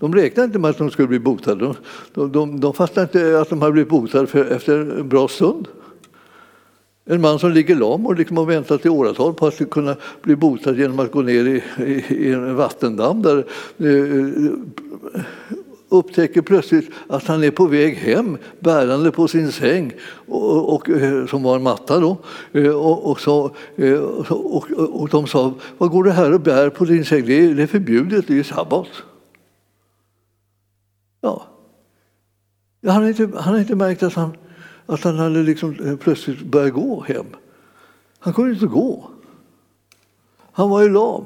De räknade inte med att de skulle bli botade. De, de, de fattade inte att de hade blivit botade för, efter en bra stund. En man som ligger lam och liksom har väntat i åratal på att kunna bli botad genom att gå ner i, i, i en vattendamm där eh, upptäcker plötsligt att han är på väg hem bärande på sin säng, och, och, eh, som var en matta. Då. Eh, och, och, så, eh, och, och de sa, vad går det här och bär på din säng? Det är, det är förbjudet, det är sabbat. Ja. Han hade inte, han hade inte märkt att han, att han hade liksom eh, plötsligt börjat gå hem. Han kunde inte gå. Han var ju lam.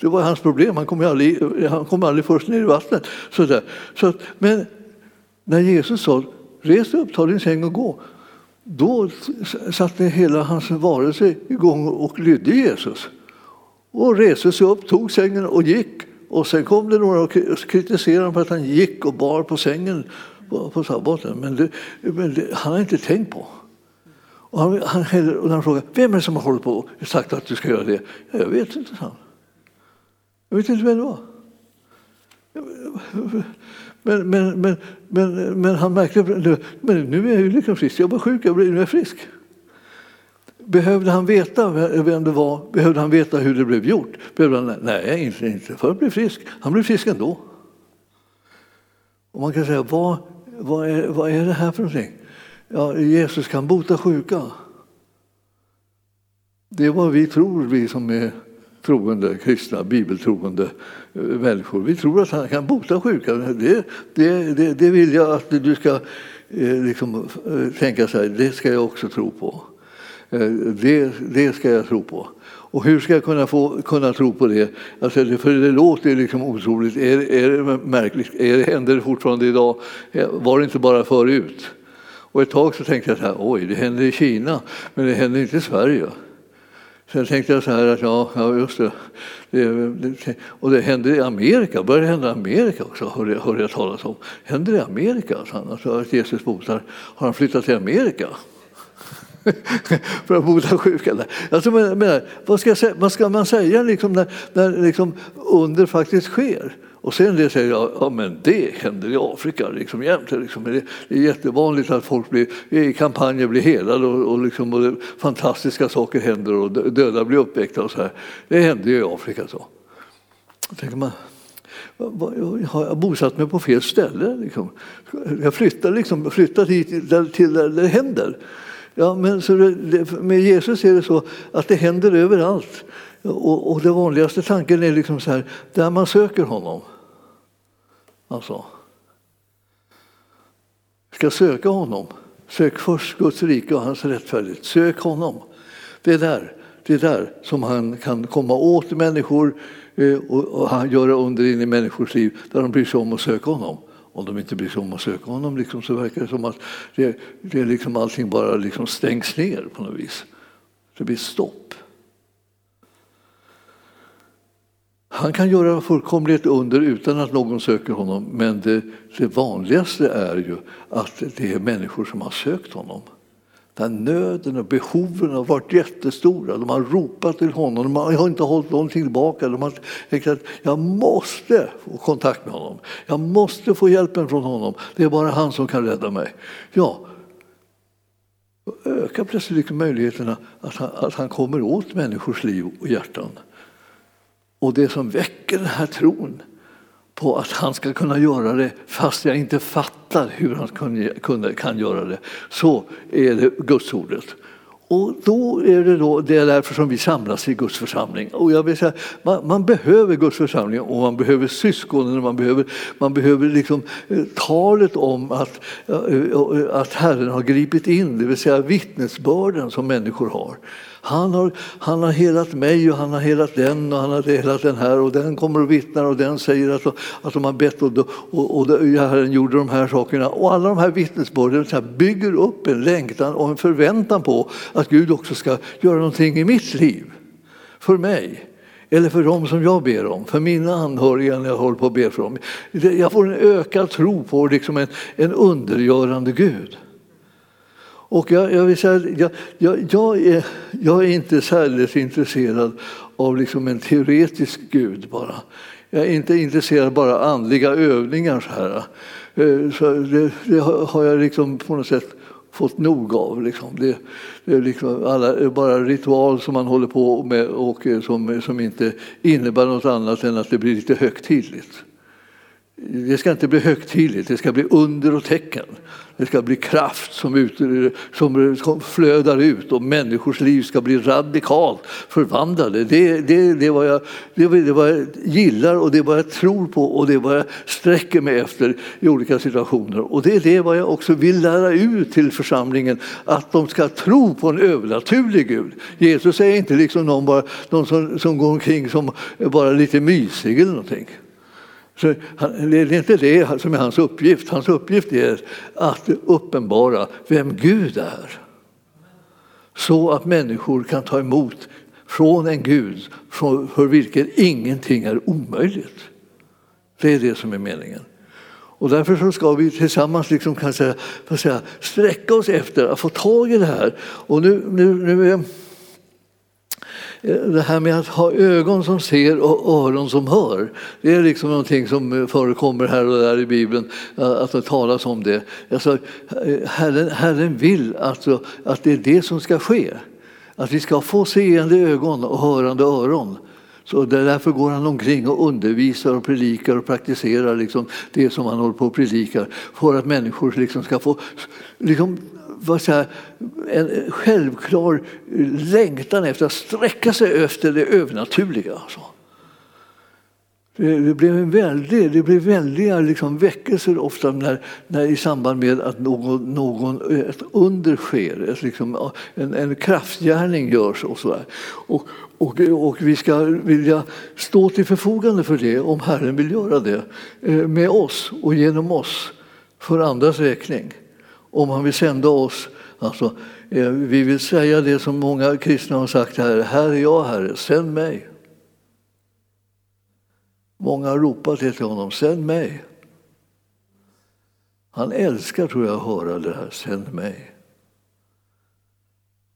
Det var hans problem. Han kom aldrig, han kom aldrig först ner i vattnet. Så Så att, men när Jesus sa res upp, ta din säng och gå. Då satte hela hans varelse igång och lydde Jesus. Och reste sig upp, tog sängen och gick. Och sen kom det några och kritiserade honom för att han gick och bar på sängen på, på sabbaten. Men, det, men det, han har inte tänkt på. Och han, han, och han frågade, vem är det som har hållit på och sagt att du ska göra det? Jag vet inte, sa han. Jag vet inte vem det var. Men, men, men, men, men han märkte men nu är jag ju liksom frisk. Jag var sjuk, jag blev, nu är jag frisk. Behövde han veta vem det var? Behövde han veta hur det blev gjort? Behövde han, nej, inte, inte för att bli frisk. Han blev frisk ändå. Och man kan säga, vad, vad, är, vad är det här för någonting? Ja, Jesus kan bota sjuka. Det är vad vi tror, vi som är troende, kristna, bibeltroende eh, människor. Vi tror att han kan bota sjuka. Det, det, det, det vill jag att du ska eh, liksom, eh, tänka så här, det ska jag också tro på. Eh, det, det ska jag tro på. Och hur ska jag kunna, få, kunna tro på det? Alltså, för det låter liksom otroligt. Är, är det märkligt? Är det, händer det fortfarande idag? Eh, var det inte bara förut? Och ett tag så tänkte jag så här, oj, det händer i Kina, men det händer inte i Sverige. Sen tänkte jag så här att ja, ja just det. det, det och det händer i Amerika, börjar det hända i Amerika också, hörde jag, hörde jag talas om. Händer det i Amerika? Alltså, att Jesus botar. Har han flyttat till Amerika? för att bota sjuka där. Alltså, men, men, vad, ska vad, ska man säga liksom när, när liksom under faktiskt sker? Och sen det säger jag, ja men det händer i Afrika liksom jämt. Liksom. Det är jättevanligt att folk blir, i kampanjer blir helade och, och, liksom, och fantastiska saker händer och döda blir uppväckta och så här. Det händer ju i Afrika så. tänker man, har jag bosatt mig på fel ställe? Liksom? Jag flyttar, liksom, flyttar hit till där det händer. Ja, men så det, med Jesus är det så att det händer överallt. Och, och den vanligaste tanken är liksom så här, där man söker honom. Alltså, ska söka honom. Sök först Guds rike och hans rättfärdighet. Sök honom. Det är där, det är där som han kan komma åt människor eh, och, och göra under in i människors liv där de bryr sig om att söka honom. Om de inte bryr sig om att söka honom liksom, så verkar det som att det, det liksom allting bara liksom stängs ner på något vis. Det blir stopp. Han kan göra fullkomligt under utan att någon söker honom men det, det, vanligaste är ju att det är människor som har sökt honom. Där nöden och behoven har varit jättestora. De har ropat till honom, de har inte hållit någonting tillbaka. De har tänkt att jag måste få kontakt med honom. Jag måste få hjälpen från honom. Det är bara han som kan rädda mig. Ja, då ökar plötsligt möjligheterna att han, att han kommer åt människors liv och hjärtan. Och det som väcker den här tron på att han ska kunna göra det fast jag inte fattar hur han kan göra det, så är det Gudsordet. Och då är det, då, det är därför som vi samlas i Guds församling. Och jag vill säga, man, man behöver Guds församling och man behöver syskonen. Man behöver, man behöver liksom, eh, talet om att, eh, eh, att Herren har gripit in, det vill säga vittnesbörden som människor har. Han har, han har helat mig och han har helat den och han har helat den här och den kommer och vittnar och den säger att, att de har bett och, och, och Herren gjorde de här sakerna. Och alla de här vittnesbörden bygger upp en längtan och en förväntan på att Gud också ska göra någonting i mitt liv, för mig. Eller för dem som jag ber om, för mina anhöriga när jag håller på att be för dem. Jag får en ökad tro på liksom en, en undergörande Gud. Och jag, jag, vill säga, jag, jag, jag, är, jag är inte särskilt intresserad av liksom en teoretisk Gud bara. Jag är inte intresserad bara av andliga övningar. Så här. Eh, så det, det har jag liksom på något sätt fått nog av. Liksom. Det, det, är liksom alla, bara ritual som man håller på med och eh, som, som inte innebär något annat än att det blir lite högtidligt. Det ska inte bli högtidligt, det ska bli under och tecken. Det ska bli kraft som, ut, som flödar ut och människors liv ska bli radikalt förvandlade. Det, det, det, är vad jag, det det var jag gillar och det är vad jag tror på och det är vad jag sträcker mig efter i olika situationer. Och det är det vad jag också vill lära ut till församlingen, att de ska tro på en övernaturlig Gud. Jesus är inte liksom någon, bara, någon som, som går omkring som bara lite mysig eller någonting. Så det är inte det som är hans uppgift. Hans uppgift är att uppenbara vem Gud är. Så att människor kan ta emot från en Gud för vilken ingenting är omöjligt. Det är det som är meningen. Och därför så ska vi tillsammans liksom kan säga, säga, sträcka oss efter att få tag i det här. Och nu, nu, nu Eh, det här med att ha ögon som ser och öron som hör, det är liksom någonting som eh, förekommer här och där i Bibeln, eh, att det talas om det. Alltså, Herren, Herren vill alltså att det är det som ska ske. Att vi ska få seende ögon och hörande öron. Så därför går han omkring och undervisar och predikar och praktiserar liksom det som han håller på och predikar. för att människor liksom ska få liksom, var så här, en självklar längtan efter att sträcka sig efter det övernaturliga. Alltså. Det, blev en väldig, det blev väldiga liksom väckelser ofta när, när i samband med att någon, någon, ett under sker, ett liksom, en, en kraftgärning görs. Och, så och, och, och, vi ska vilja stå till förfogande för det om Herren vill göra det eh, med oss och genom oss för andras räkning om han vill sända oss. Alltså, eh, vi vill säga det som många kristna har sagt här. Här är jag, Herre, sänd mig. Många har ropat till honom, sänd mig. Han älskar, tror jag, att höra det här, sänd mig.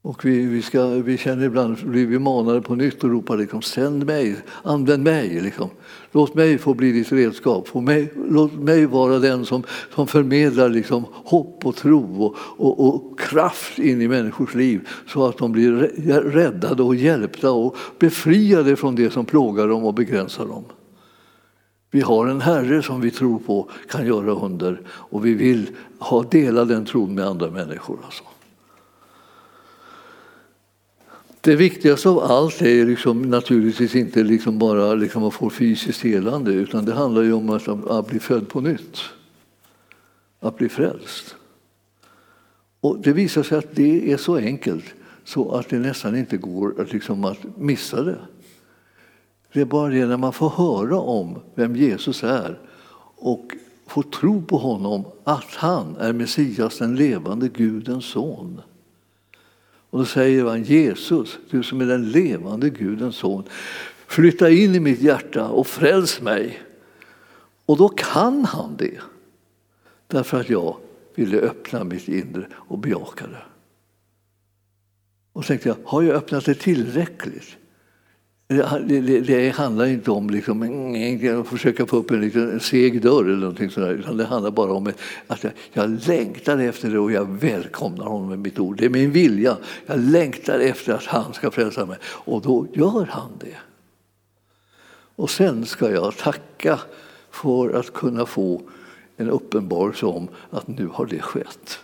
Och vi, vi, ska, vi känner ibland, blir vi manade på nytt och ropar liksom, sänd mig, använd mig. Liksom. Låt mig få bli ditt redskap. Mig, låt mig vara den som, som förmedlar liksom, hopp och tro och, och, och, kraft in i människors liv så att de blir räddade och hjälpta och befriade från det som plågar dem och begränsar dem. Vi har en Herre som vi tror på kan göra under och vi vill ha, dela den tron med andra människor. Alltså. Det viktigaste av allt är liksom naturligtvis inte liksom bara liksom att få fysiskt helande utan det handlar ju om att, att bli född på nytt. Att bli frälst. Och det visar sig att det är så enkelt så att det nästan inte går att, liksom att missa det. Det är bara det när man får höra om vem Jesus är och får tro på honom att han är Messias, den levande Gudens son. Och då säger han Jesus, du som är den levande Gudens son, flytta in i mitt hjärta och fräls mig. Och då kan han det, därför att jag ville öppna mitt inre och bejaka det. Och så tänkte jag, har jag öppnat det tillräckligt? Det, det, det, handlar inte om liksom, att försöka få upp en liten seg dörr eller någonting sådär, utan det handlar bara om att jag, jag längtar efter det och jag välkomnar honom med mitt ord. Det är min vilja. Jag längtar efter att han ska frälsa mig och då gör han det. Och sen ska jag tacka för att kunna få en uppenbarelse om att nu har det skett.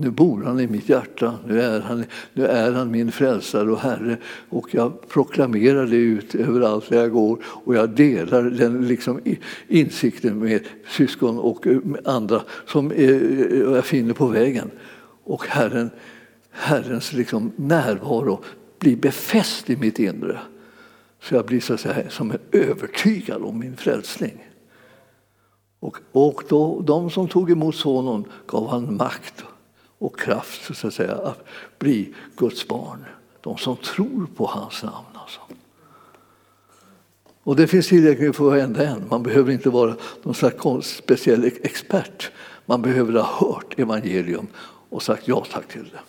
Nu bor han i mitt hjärta, nu är han, nu är han min frälsare och Herre och jag proklamerar det ut överallt där jag går och jag delar den liksom insikten med syskon och eh, andra som eh, eh, jag finner på vägen. Och Herren, Herrens liksom närvaro blir befäst i mitt inre. Så jag blir så att säga, som övertygad om min frälsning. Och, och då, de som tog emot sonen gav han makt och kraft så att, säga, att bli Guds barn. De som tror på hans namn. Alltså. Och det finns tillräckligt för varenda en. Man behöver inte vara någon slags speciell expert. Man behöver ha hört evangelium och sagt ja tack till det.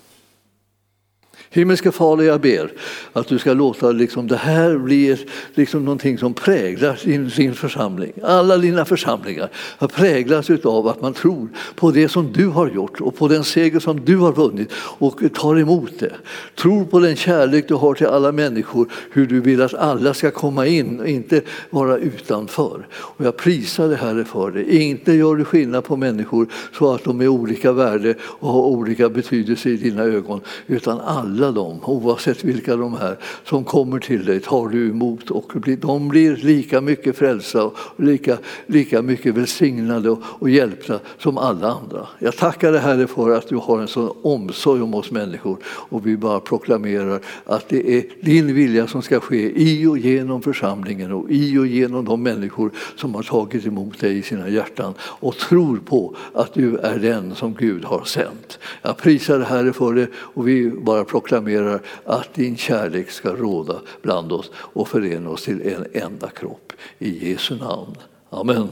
Himmelske Fader, jag ber att du ska låta liksom det här bli liksom någonting som präglar din, din församling. Alla dina församlingar har präglats av att man tror på det som du har gjort och på den seger som du har vunnit och tar emot det. Tror på den kärlek du har till alla människor, hur du vill att alla ska komma in och inte vara utanför. Och jag prisar det Herre för det. Inte gör du skillnad på människor så att de är olika värde och har olika betydelse i dina ögon, utan alla alla dem, oavsett vilka de är, som kommer till dig tar du emot och de blir lika mycket frälsta och lika, lika mycket välsignade och, och hjälpta som alla andra. Jag tackar dig Herre för att du har en sån omsorg om oss människor och vi bara proklamerar att det är din vilja som ska ske i och genom församlingen och i och genom de människor som har tagit emot dig i sina hjärtan och tror på att du är den som Gud har sänt. Jag prisar dig Herre för det och vi bara proklamerar proklamerar att din kärlek ska råda bland oss och förena oss till en enda kropp. I Jesu namn. Amen.